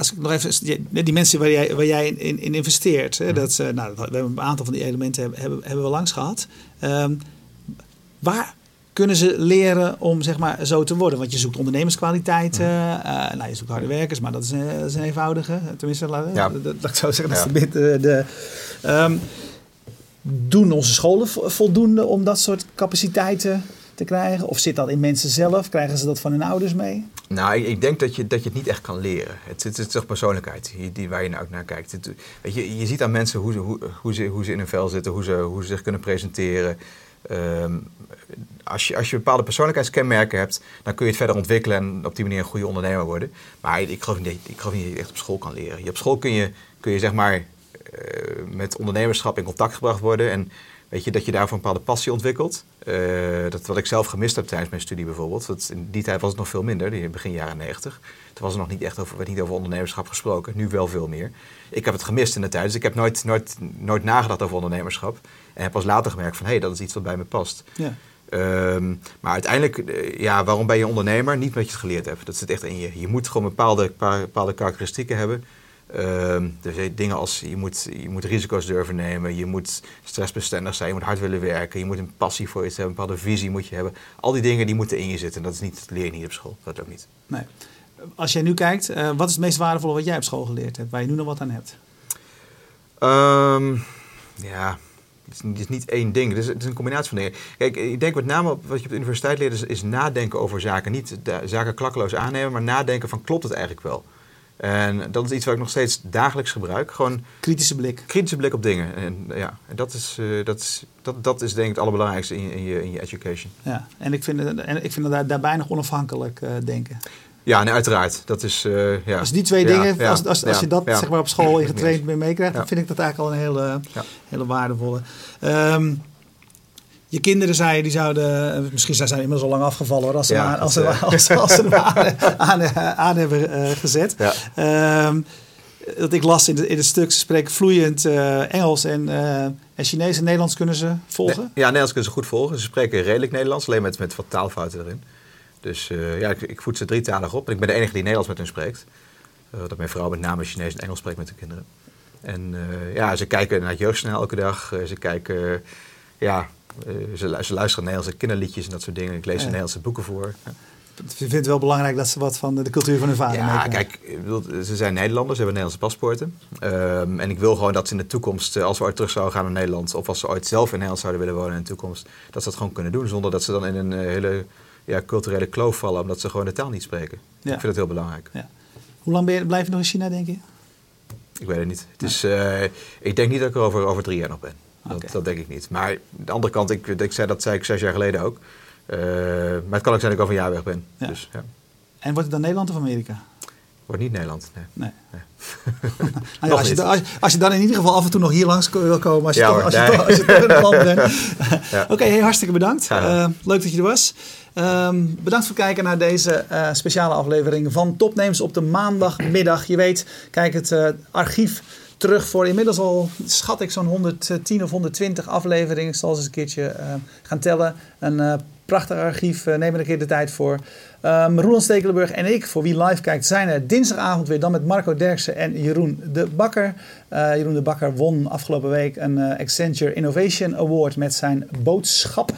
als ik nog even, die, die mensen waar jij, waar jij in, in investeert, hè, dat, uh, nou, we hebben een aantal van die elementen hebben, hebben, hebben we langs gehad. Um, waar kunnen ze leren om zeg maar, zo te worden? Want je zoekt ondernemerskwaliteiten, uh, nou, je zoekt harde werkers, maar dat is, een, dat is een eenvoudige. Tenminste, laat, ja. dat, dat, ik zo zeggen. Dat ja. de, de um, doen onze scholen voldoende om dat soort capaciteiten te krijgen? Of zit dat in mensen zelf? Krijgen ze dat van hun ouders mee? Nou, ik, denk dat je, dat je het niet echt kan leren. Het, het, is toch persoonlijkheid die, waar je nou ook naar kijkt. Weet je, je ziet aan mensen hoe ze, hoe, hoe, ze, hoe ze in hun vel zitten, hoe ze, hoe ze zich kunnen presenteren. Um, als, je, als je bepaalde persoonlijkheidskenmerken hebt, dan kun je het verder ontwikkelen en op die manier een goede ondernemer worden. Maar ik geloof niet, ik niet dat je echt op school kan leren. Je, op school kun je, kun je zeg maar uh, met ondernemerschap in contact gebracht worden. En Weet je, dat je daarvoor een bepaalde passie ontwikkelt. Uh, dat wat ik zelf gemist heb tijdens mijn studie bijvoorbeeld. Dat in die tijd was het nog veel minder, in begin jaren 90. Toen was er nog niet echt over, werd niet over ondernemerschap gesproken. Nu wel veel meer. Ik heb het gemist in de tijd, dus ik heb nooit, nooit, nooit nagedacht over ondernemerschap. En heb pas later gemerkt van, hé, hey, dat is iets wat bij me past. Ja. Um, maar uiteindelijk, eh, ja, waarom ben je ondernemer? Niet omdat je het geleerd hebt. Dat zit echt in je. Je moet gewoon bepaalde, bepaalde karakteristieken hebben. Uh, dus dingen als je moet, je moet risico's durven nemen, je moet stressbestendig zijn, je moet hard willen werken, je moet een passie voor iets hebben, een bepaalde visie moet je hebben. Al die dingen die moeten in je zitten. Dat is niet, dat leer je niet op school. Dat ook niet. Nee. Als jij nu kijkt, uh, wat is het meest waardevolle wat jij op school geleerd hebt, waar je nu nog wat aan hebt? Um, ja, Het is, niet één ding. Het is, het is, een combinatie van dingen. Kijk, ik denk met name op wat je op de universiteit leert, is, is nadenken over zaken. Niet de, zaken klakkeloos aannemen, maar nadenken van klopt het eigenlijk wel? En dat is iets wat ik nog steeds dagelijks gebruik. Gewoon kritische blik. Kritische blik op dingen. En ja, en dat is, uh, dat is, dat, dat is denk ik het allerbelangrijkste in, in, je, in je education. Ja, en ik vind, en ik vind daar, daarbij nog onafhankelijk uh, denken. Ja, nee, uiteraard. Dat is, uh, ja. Als die twee dingen, ja, als, als, als je dat zeg maar op school in getraind mee meekrijgt, dan vind ik dat eigenlijk al een hele, hele waardevolle. Um, je kinderen zei, die zouden, eh, misschien zijn ze inmiddels al lang afgevallen als ze, ja, aan, als, ze, als, als, ze aan, aan, aan, hebben uh, gezet. Ja. Um, dat ik las in, de, in het stuk, ze spreken vloeiend uh, Engels en, uh, en Chinees en Nederlands kunnen ze volgen? Nee, ja, Nederlands kunnen ze goed volgen. Ze spreken redelijk Nederlands, alleen met, met wat taalfouten erin. Dus ja, ik, ik voed ze drietalig op. En ik ben de enige die Nederlands met hen spreekt. dat mijn vrouw met name Chinees en Engels spreekt met de kinderen. En ja, ze kijken naar het jeugdsnel elke dag. ze kijken, ja, ze, ze, luisteren Nederlandse kinderliedjes en dat soort dingen. Ik lees ja. Nederlandse boeken voor. Ja. Je vindt het wel belangrijk dat ze wat van de cultuur van hun vader Ja, kijk, ze zijn Nederlanders, ze hebben Nederlandse paspoorten. Um, en ik wil gewoon dat ze in de toekomst, eh, als we ooit terug zouden gaan naar Nederland... of als ze ooit zelf in Nederland zouden willen wonen in de toekomst... dat ze dat gewoon kunnen doen, zonder dat ze dan in een hele ja, culturele kloof vallen... omdat ze gewoon de taal niet spreken. Ik vind dat heel belangrijk. Hoe lang je, blijf je nog in China, denk je? Ik weet het niet. Het is, uh, ik denk niet dat ik er over, over drie jaar nog ben. Dat, okay. dat, denk ik niet. Maar aan de andere kant, ik, ik zei, dat zei ik zes jaar geleden ook. Uh, maar het kan ook zijn dat ik over een jaar weg ben. Ja. Dus, ja. En wordt het dan Nederland of Amerika? Wordt niet Nederland, nee. nee. nee. nou ja, als, je, als, als, je, dan in ieder geval af en toe nog hier langs wil komen, als je, ja, toch, als, nee. je, als je toch in het land bent. Oké, okay, hey, hartstikke bedankt. Uh, leuk dat je er was. Um, bedankt voor het kijken naar deze uh, speciale aflevering van Topnames op de maandagmiddag. Je weet, kijk het archief terug voor inmiddels al, schat ik, zo'n 110 of 120 afleveringen. Ik zal eens een keertje uh, gaan tellen. Een uh, prachtig archief, uh, neem er een keer de tijd voor. Um, Roland Stekelenburg en ik, voor wie live kijkt, zijn er dinsdagavond weer dan met Marco Derksen en Jeroen de Bakker. Jeroen de Bakker won afgelopen week een Accenture Innovation Award met zijn boodschap.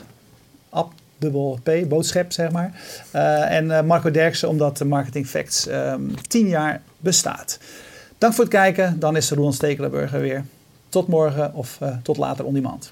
App dubbel P, boodschap zeg maar. en Marco Derksen omdat Marketing Facts um, 10 jaar bestaat. Dank voor het kijken. Dan is Roland Stekelenburger weer. Tot morgen of eh, tot later on demand.